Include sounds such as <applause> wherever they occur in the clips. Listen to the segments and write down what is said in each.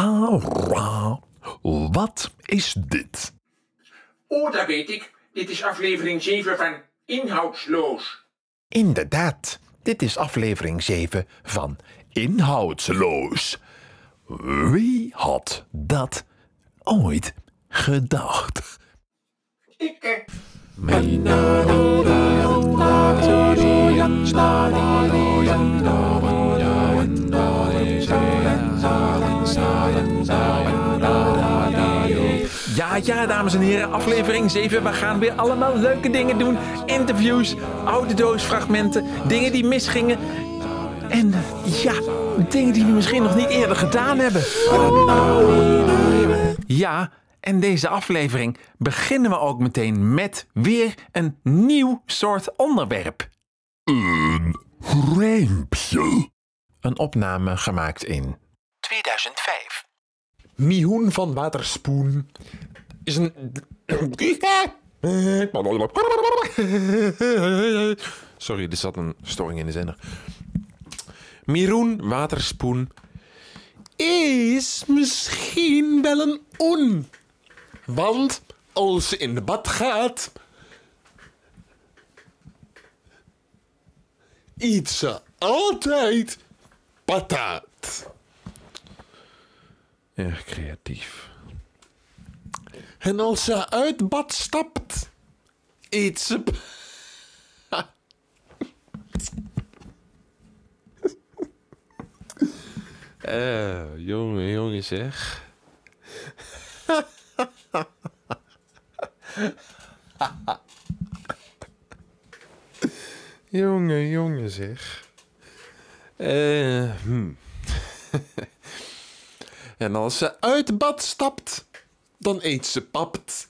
Ra, ra. Wat is dit? Oh, dat weet ik. Dit is aflevering 7 van Inhoudsloos. Inderdaad, dit is aflevering 7 van Inhoudsloos. Wie had dat ooit gedacht? Ik, eh, Ja, ja, dames en heren, aflevering 7. We gaan weer allemaal leuke dingen doen. Interviews, oude doosfragmenten, dingen die misgingen. En ja, dingen die we misschien nog niet eerder gedaan hebben. Ja, en deze aflevering beginnen we ook meteen met weer een nieuw soort onderwerp. Een rijmpje. Een opname gemaakt in 2005. Mihoen van Waterspoen is een. Sorry, er zat een storing in de zender. Miroen Waterspoen is misschien wel een on. Want als ze in de bad gaat, eet ze altijd patat. Erg creatief. En als ze uit bad stapt, eet ze. <laughs> Eh, jongen, jongen zeg. <laughs> jongen, jongen zeg. Eh, hm. <laughs> en als ze uit bad stapt, dan eet ze papt.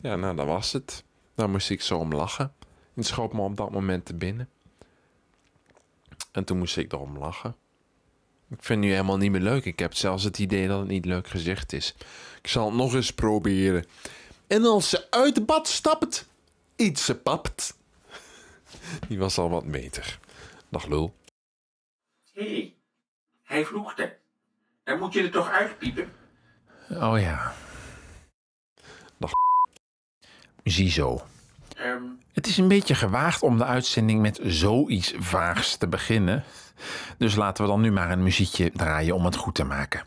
Ja, nou, dat was het. Daar moest ik zo om lachen. Het schoot me op dat moment te binnen. En toen moest ik erom lachen. Ik vind het nu helemaal niet meer leuk. Ik heb zelfs het idee dat het niet leuk gezegd is. Ik zal het nog eens proberen. En als ze uit bad stapt, eet ze papt. <laughs> Die was al wat meter. Dag lul. hé, hey, hij vloekte. Dan moet je er toch uitpiepen. Oh ja. Ziezo. Ehm, Het is een beetje gewaagd om de uitzending met zoiets vaags te beginnen. Dus laten we dan nu maar een muziekje draaien om het goed te maken.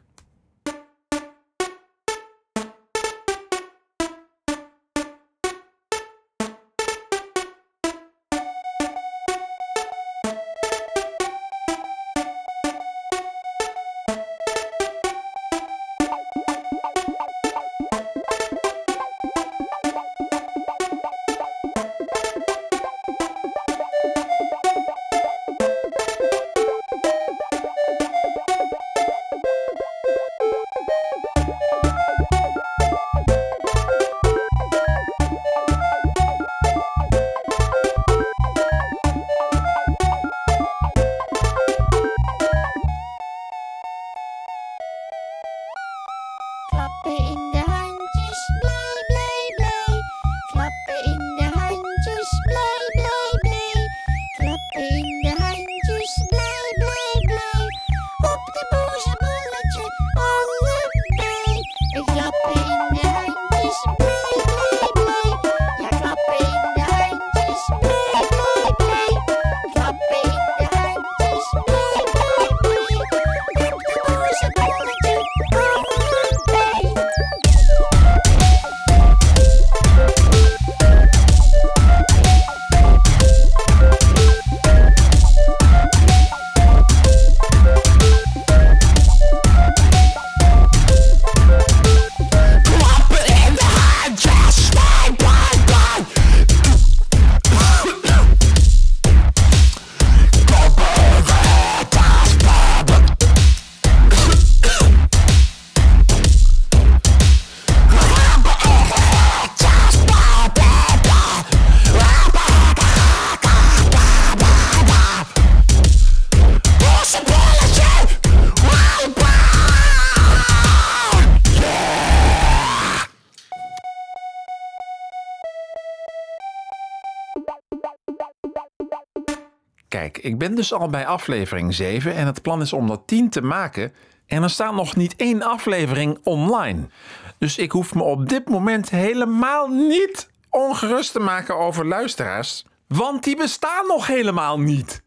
Kijk, ik ben dus al bij aflevering 7 en het plan is om dat 10 te maken En er staat nog niet één aflevering online. Dus ik hoef me op dit moment helemaal niet ongerust te maken over luisteraars. Want die bestaan nog helemaal niet.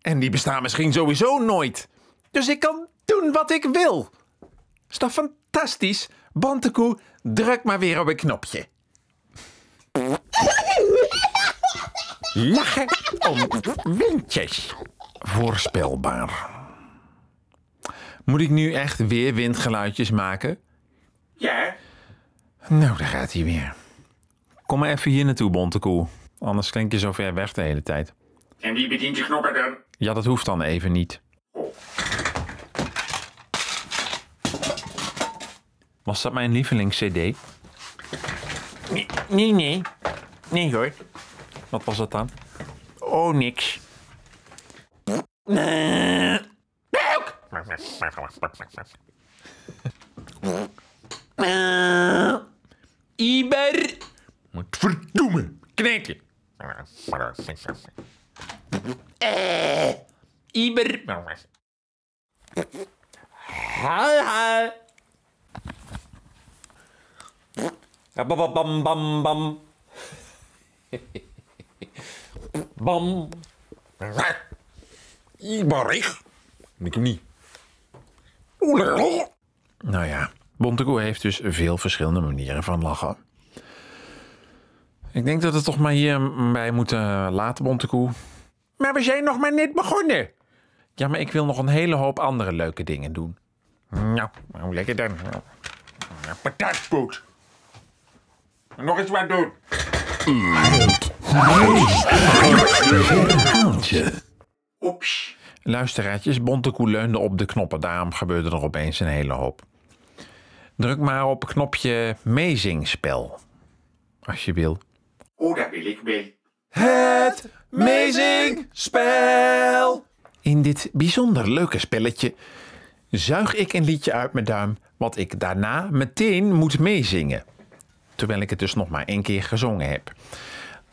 En die bestaan misschien sowieso nooit. Dus ik kan doen wat ik wil. Is toch fantastisch? Bantekoe, druk maar weer op een knopje. Lachen om windjes. Voorspelbaar. Moet ik nu echt weer windgeluidjes maken? Ja, Nou, daar gaat hij weer. Kom maar even hier naartoe, Bontekoe. Anders klink je zo ver weg de hele tijd. en wie bedient de knoppen dan? Ja, dat hoeft dan even niet. Was dat mijn lievelings-CD? Nee, nee, nee. Nee hoor. Wat was dat dan? Oh, niks. Nee. Iber. Wat verdomme. Knijtje. Iber. Ha, ha. Ja, Bam, bam, bam, bam. <laughs> Bam. Iberig. Ik hem niet. Nou ja, Bontekoe heeft dus veel verschillende manieren van lachen. Ik denk dat we het toch maar hierbij moeten laten, Bontekoe. Maar we zijn nog maar net begonnen. Ja, maar ik wil nog een hele hoop andere leuke dingen doen. Nou, nou lekker dan. Ja, Patatpoot. Nog eens wat doen. Oeps. Luisteraartjes, Bontekoe leunde op de knoppen. Daarom gebeurde er opeens een hele hoop. Druk maar op knopje meezingspel. Als je wil. Oh, dat wil ik wel. Het meezingspel. In dit bijzonder leuke spelletje zuig ik een liedje uit mijn duim... wat ik daarna meteen moet meezingen. Terwijl ik het dus nog maar één keer gezongen heb.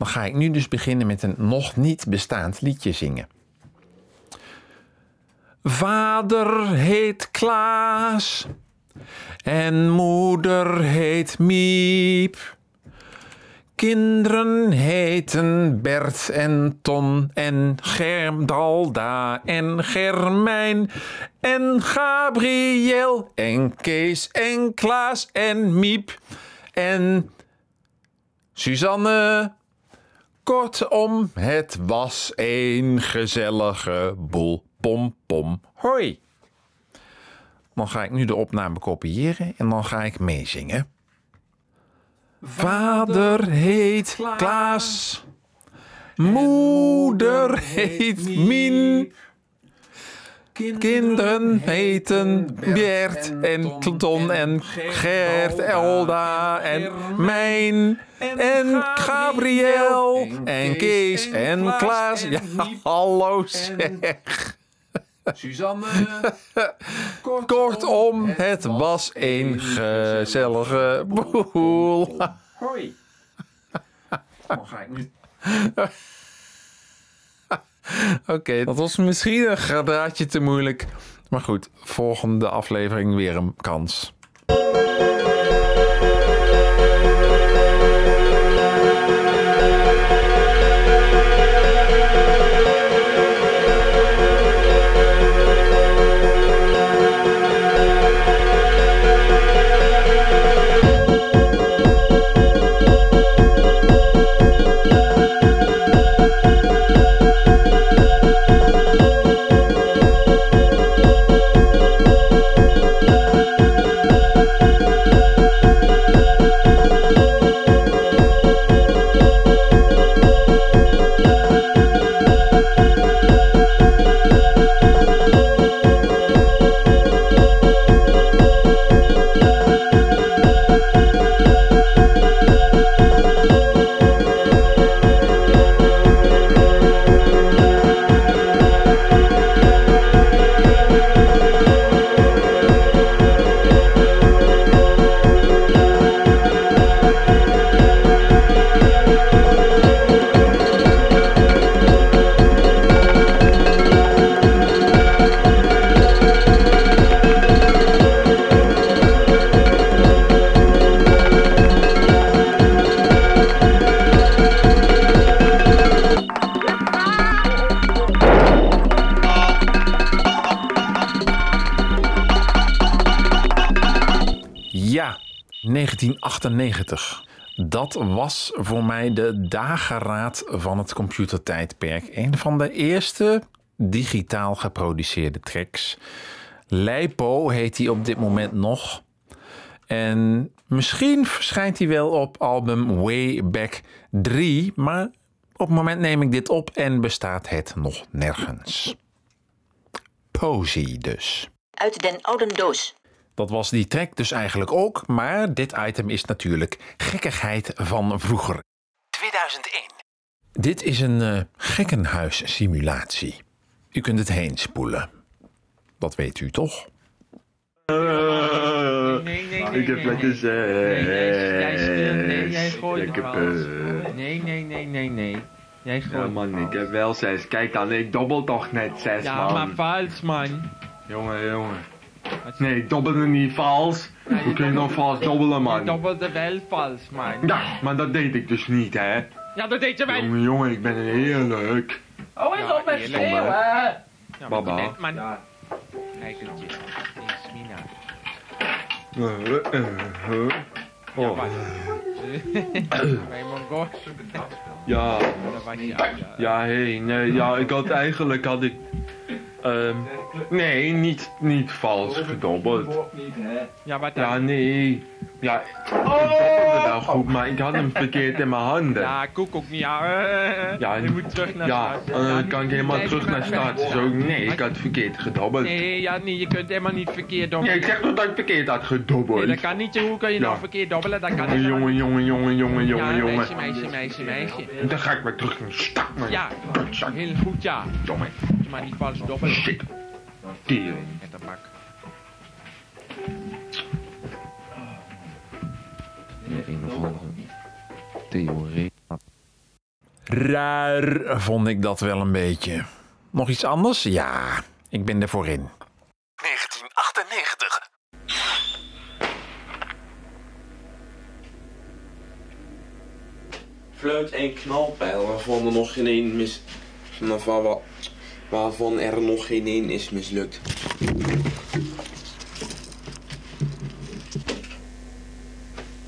Dan ga ik nu dus beginnen met een nog niet bestaand liedje zingen. Vader heet Klaas en moeder heet Miep. Kinderen heten Bert en Ton en Germdalda en Germijn en Gabriel en Kees en Klaas en Miep en Suzanne. Kortom, het was een gezellige boel. Pom pom hoi. Dan ga ik nu de opname kopiëren en dan ga ik meezingen. Vader heet Klaas. Moeder heet Mien. Kinderen heten Bert en Ton en Gert, Elda en Mijn en Gabriel en Kees en Klaas. Ja, hallo <laughs> zeg. Suzanne. <laughs> Kortom, het was een gezellige boel. Hoi. <laughs> Dan ga ik nu... <laughs> Oké, dat was misschien een gradraadje te moeilijk. Maar goed, volgende aflevering weer een kans. 1998. Dat was voor mij de dageraad van het computertijdperk. Een van de eerste digitaal geproduceerde tracks. Leipo heet hij op dit moment nog. En misschien verschijnt hij wel op album Way Back 3, maar op het moment neem ik dit op en bestaat het nog nergens. Posy dus. Uit den oude doos. Dat was die track dus eigenlijk ook, maar dit item is natuurlijk gekkigheid van vroeger. 2001. Dit is een eh, gekkenhuissimulatie. U kunt het heen spoelen. Dat weet u toch? Nee, nee, nee. Ik heb nee, lekker nee. zes. Nee, jij, gooit Nee, nee, nee, nee, nee. Jij Ja gooit man, nog ik heb wel zes. Kijk dan, ik dobbel toch net zes Ja, man. maar vals, man. Jongen, jongen. Nee, ik dobbelde niet vals. Ja, Hoe kun je nog vals dobbelen Je man? dobbelde wel vals, man. Ja, maar dat deed ik dus niet hè. Ja, dat deed je wel. Jongen, jongen, ik ben eerlijk. Oh, is op met schreeuwen. Ja, Baba. net, man. Kijk het je. Is Mina. Eh, eh, eh. Oh, Wat? Bij <coughs> Mongols. ja. Dat was je ja. Ja, hé, nee, ja, ik had eigenlijk had ik. Ehm nee, niet, niet vals gedobbeld. Ja, Ja, dan? nee. Ja, ik dobbelde wel goed, maar ik had hem verkeerd in mijn handen. Ja, koek ook niet. Ja, eh, Ja, je moet terug naar Ja, start. en dan kan ik helemaal Nee, terug naar start. Zo, nee, ik had verkeerd gedobbeld. Nee, Nee, ja, nee, je kunt helemaal niet verkeerd dobbelen. ik zeg toch dat ik verkeerd had Nee, gedobbeld. dat kan niet. Hoe kan je Ja. nou verkeerd dobbelen? Dat kan niet. jongen, jongen, jongen, jongen, jongen, Ja, jongen. meisje, meisje, meisje, meisje. Dan ga ik weer terug naar start, man. Ja, heel goed, ja. Je maar niet vals dobbelen. shit. Tering. Met de bak. Theorie. Raar vond ik dat wel een beetje. Nog iets anders? Ja, ik ben er voor in. 1998. fluit en knalpijl waarvan er nog geen één mis... Waarvan, wa- waarvan er nog geen één is mislukt.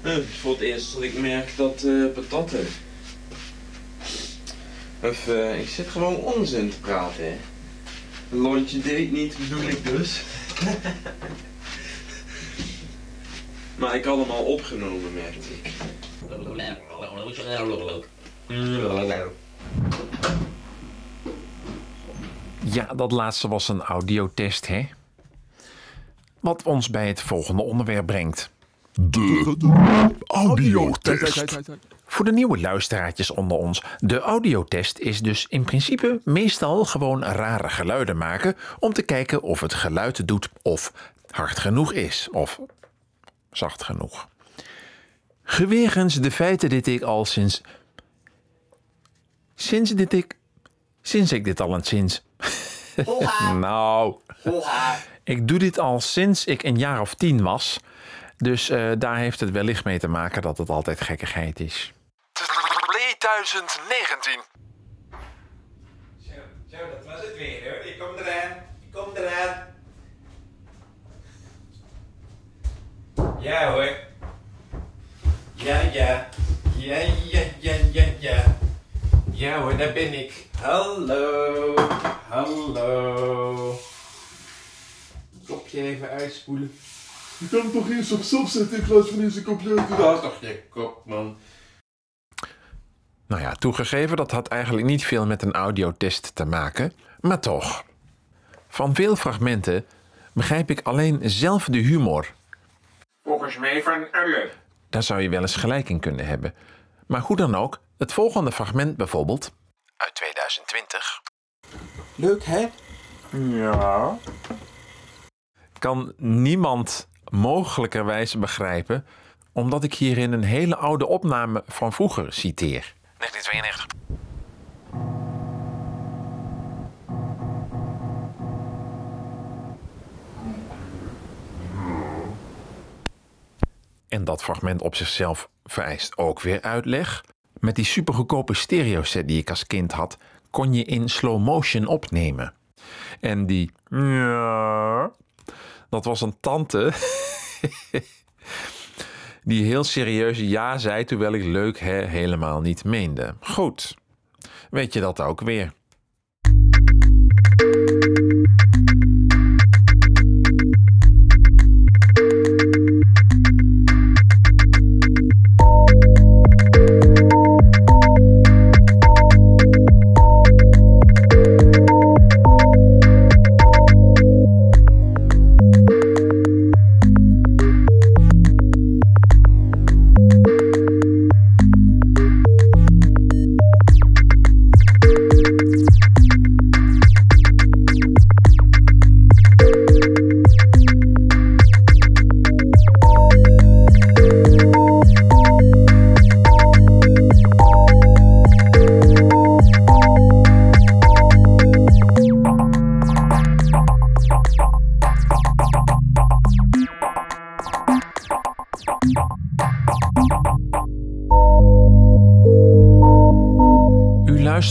Eh, voor het eerst dat ik merk dat eh patatten... Of, eh, ik zit gewoon onzin te praten, hè. Een lontje deed niet, bedoel ik dus. <laughs> maar ik had hem al opgenomen, merkte ik. <laughs> Ja, dat laatste was een audiotest, hè? Wat ons bij het volgende onderwerp brengt. De audiotest. Voor de nieuwe luisteraartjes onder ons. De audiotest is dus in principe meestal gewoon rare geluiden maken om te kijken of het geluid doet of hard genoeg is of zacht genoeg. Gewegens de feiten dit ik al sinds. Sinds dit ik. Sinds ik dit al een sinds. <laughs> nou. Ik doe dit al sinds ik een jaar of tien was. Dus eh, daar heeft het wellicht mee te maken dat het altijd gekkigheid is. 2019. Zo, zo, dat was het weer hoor. Ik kom eraan. Ik kom eraan. Ja hoor. Ja, ja. Ja, ja, ja, ja, ja. Ja hoor, daar ben ik. Hallo. Hallo. Kopje even uitspoelen. Je kan toch eerst op stop zetten in plaats van in zijn computer. Dat toch je kop, man. Nou ja, toegegeven, dat had eigenlijk niet veel met een audiotest te maken, maar toch. Van veel fragmenten begrijp ik alleen zelf de humor. Volgens mij van alle. Daar zou je wel eens gelijk in kunnen hebben. Maar hoe dan ook, het volgende fragment bijvoorbeeld. Uit 2020. Leuk, hè? Ja. kan niemand mogelijkerwijs begrijpen, omdat ik hierin een hele oude opname van vroeger citeer. 1992. En dat fragment op zichzelf vereist ook weer uitleg. Met die supergoedkope stereoset die ik als kind had, kon je in slow motion opnemen. En die ja, dat was een tante <laughs> Die heel serieuze ja zei terwijl ik leuk hè helemaal niet meende. Goed, weet je dat ook weer.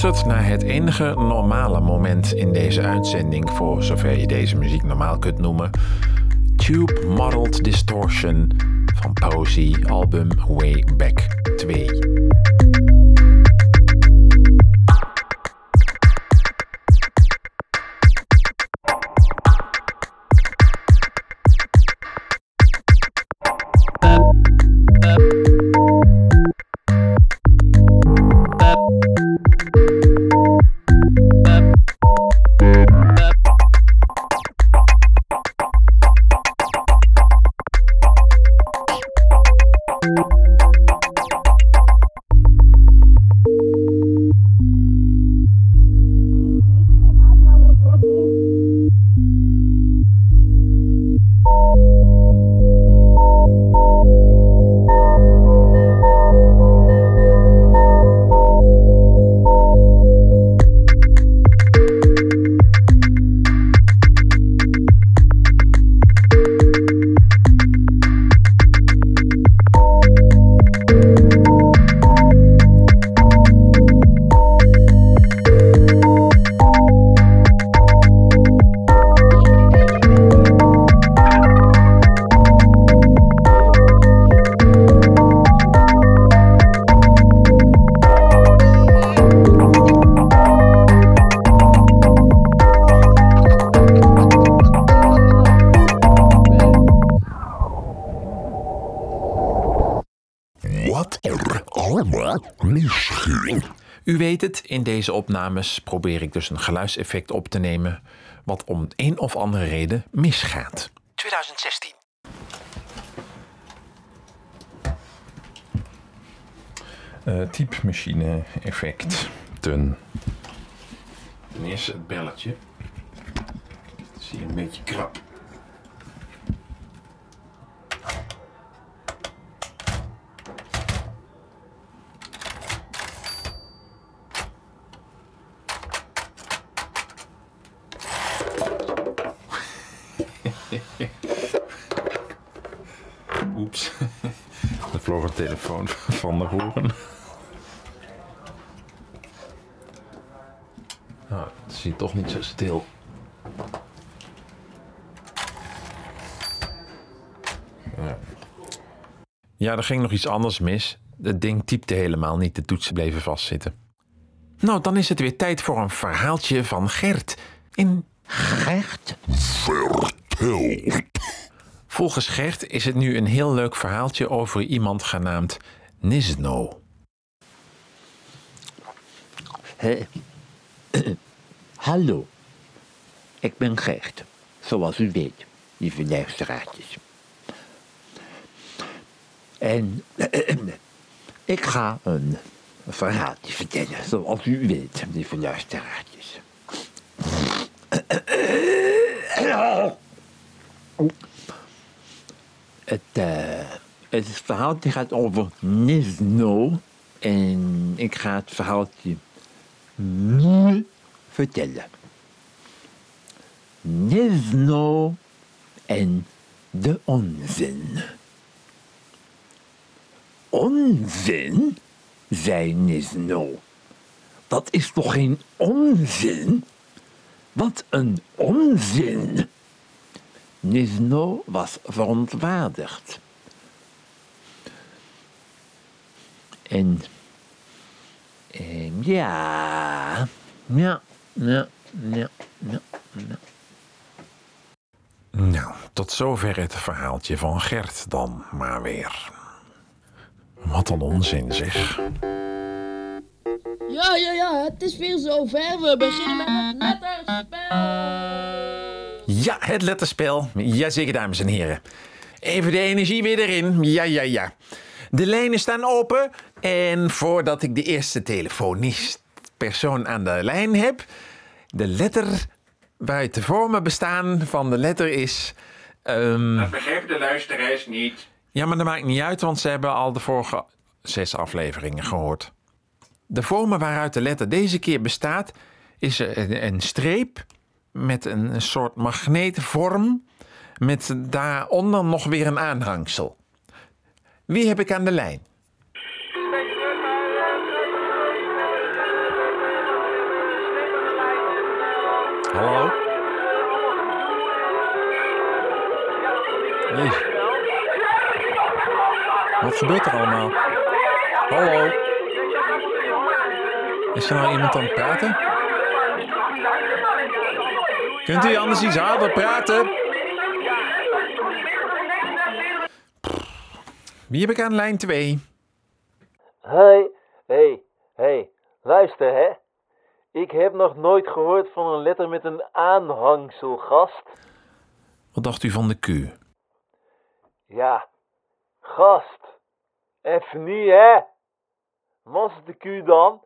Luistert naar het enige normale moment in deze uitzending, voor zover je deze muziek normaal kunt noemen. Tube Modeled Distortion van Posey, album Way Back 2. Het, in deze opnames probeer ik dus een geluidseffect op te nemen wat om een of andere reden misgaat. 2016. Uh, typemachine effect. Ten. Ten eerste het belletje. Dat zie je een beetje krap. Oeps. Telefoon <laughs> van de horen. Nou, het is hier toch niet zo stil. Ja. ja, er ging nog iets anders mis. Het ding typte helemaal niet, de toetsen bleven vastzitten. Nou, dan is het weer tijd voor een verhaaltje van Gert. In Gert? Vertel. Volgens Gert is het nu een heel leuk verhaaltje over iemand genaamd Nisno. Hé. Hallo, ik ben Gert, zoals u weet, lieve luisteraartjes. En <clears throat> ik ga een verhaaltje vertellen, zoals u weet, lieve luisteraartjes. <clears throat> Het, eh, het verhaaltje gaat over Nisno. En ik ga het verhaaltje nu vertellen. Nisno en de onzin. Onzin, zei Nisno. Dat is toch geen onzin? Wat een onzin! Nisno was verontwaardigd. En, en ja, ja, ja, ja, ja, ja. Nou, tot zover het verhaaltje van Gert dan maar weer. Wat een onzin zeg. Ja, ja, ja, het is weer zover. We beginnen met het spel. Ja, het letterspel. Jazeker, dames en heren. Even de energie weer erin. Ja, ja, ja. De lijnen staan open. En voordat ik de eerste telefonist persoon aan de lijn heb... de letter waaruit de vormen bestaan van de letter is... ehm, Dat de luisteraars niet. Ja, maar dat maakt niet uit, want ze hebben al de vorige zes afleveringen gehoord. De vormen waaruit de letter deze keer bestaat, is een streep met een, soort magneetvorm, met daaronder nog weer een aanhangsel. Wie heb ik aan de lijn? Hallo? Wat gebeurt er allemaal? Hallo? Is er nou iemand aan het praten? Kunt u anders iets harder praten? Wie heb ik aan lijn 2? Hey, hey, hey, luister hè. Ik heb nog nooit gehoord van een letter met een aanhangsel, gast. Wat dacht u van de Q? Ja, gast. Even niet hè. Was het de Q dan?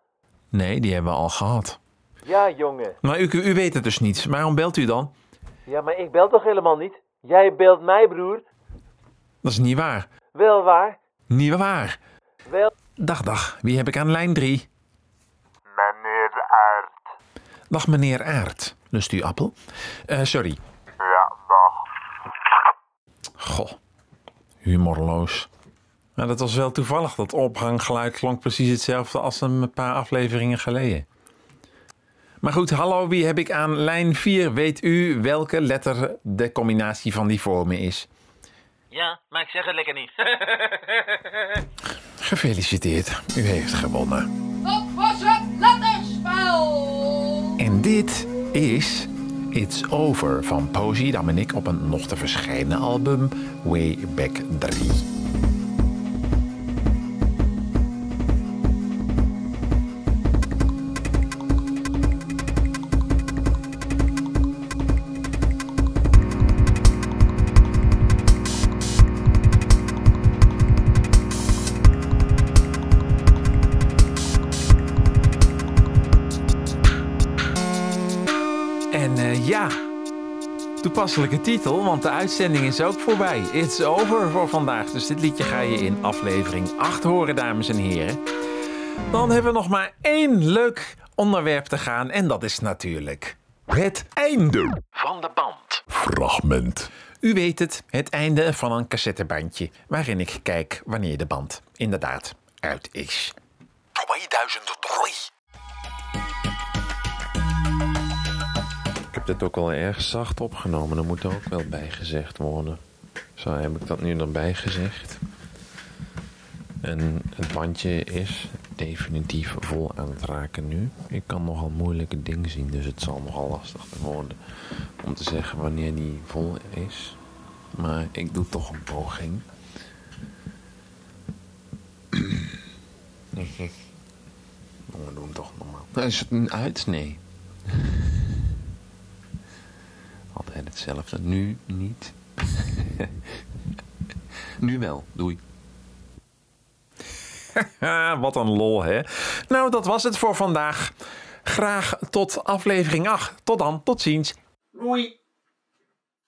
Nee, die hebben we al gehad. Ja, jongen. Maar u, u weet het dus niet. Waarom belt u dan? Ja, maar ik bel toch helemaal niet? Jij belt mij, broer. Dat is niet waar. Wel waar? Niet waar. Wel. Dag, dag. Wie heb ik aan lijn 3? Meneer Aert. Dag, meneer Aert. Lust u appel? Eh, sorry. Ja, dag. Goh, humorloos. Nou, dat was wel toevallig. Dat ophanggeluid klonk precies hetzelfde als een paar afleveringen geleden. Maar goed, hallo, wie heb ik aan lijn 4? Weet u welke letter de combinatie van die vormen is? Ja, maar ik zeg het lekker niet. <laughs> Gefeliciteerd, u heeft gewonnen. Dat was het letterspel. En dit is It's Over van Posy Dominic op een nog te verschijnen album Way Back 3. Toepasselijke titel, want de uitzending is ook voorbij. It's over voor vandaag. Dus dit liedje ga je in aflevering 8 horen, dames en heren. Dan hebben we nog maar één leuk onderwerp te gaan. En dat is natuurlijk het einde van de band. Fragment. U weet het, het einde van een cassettebandje. Waarin ik kijk wanneer de band inderdaad uit is. 2003. Ik heb dit ook al erg zacht opgenomen. Dat moet er ook wel bij gezegd worden. Zo heb ik dat nu erbij gezegd. En het bandje is definitief vol aan het raken nu. Ik kan nogal moeilijke dingen zien, dus het zal nogal lastig worden om te zeggen wanneer die vol is. Maar ik doe toch een poging. <clears throat> We doen toch normaal. Nou, Is het een uit? Nee. <laughs> Altijd hetzelfde. Nu niet. <laughs> nu wel. Doei. <laughs> Wat een lol, hè? Nou, dat was het voor vandaag. Graag tot aflevering 8. Tot dan, tot ziens. Doei.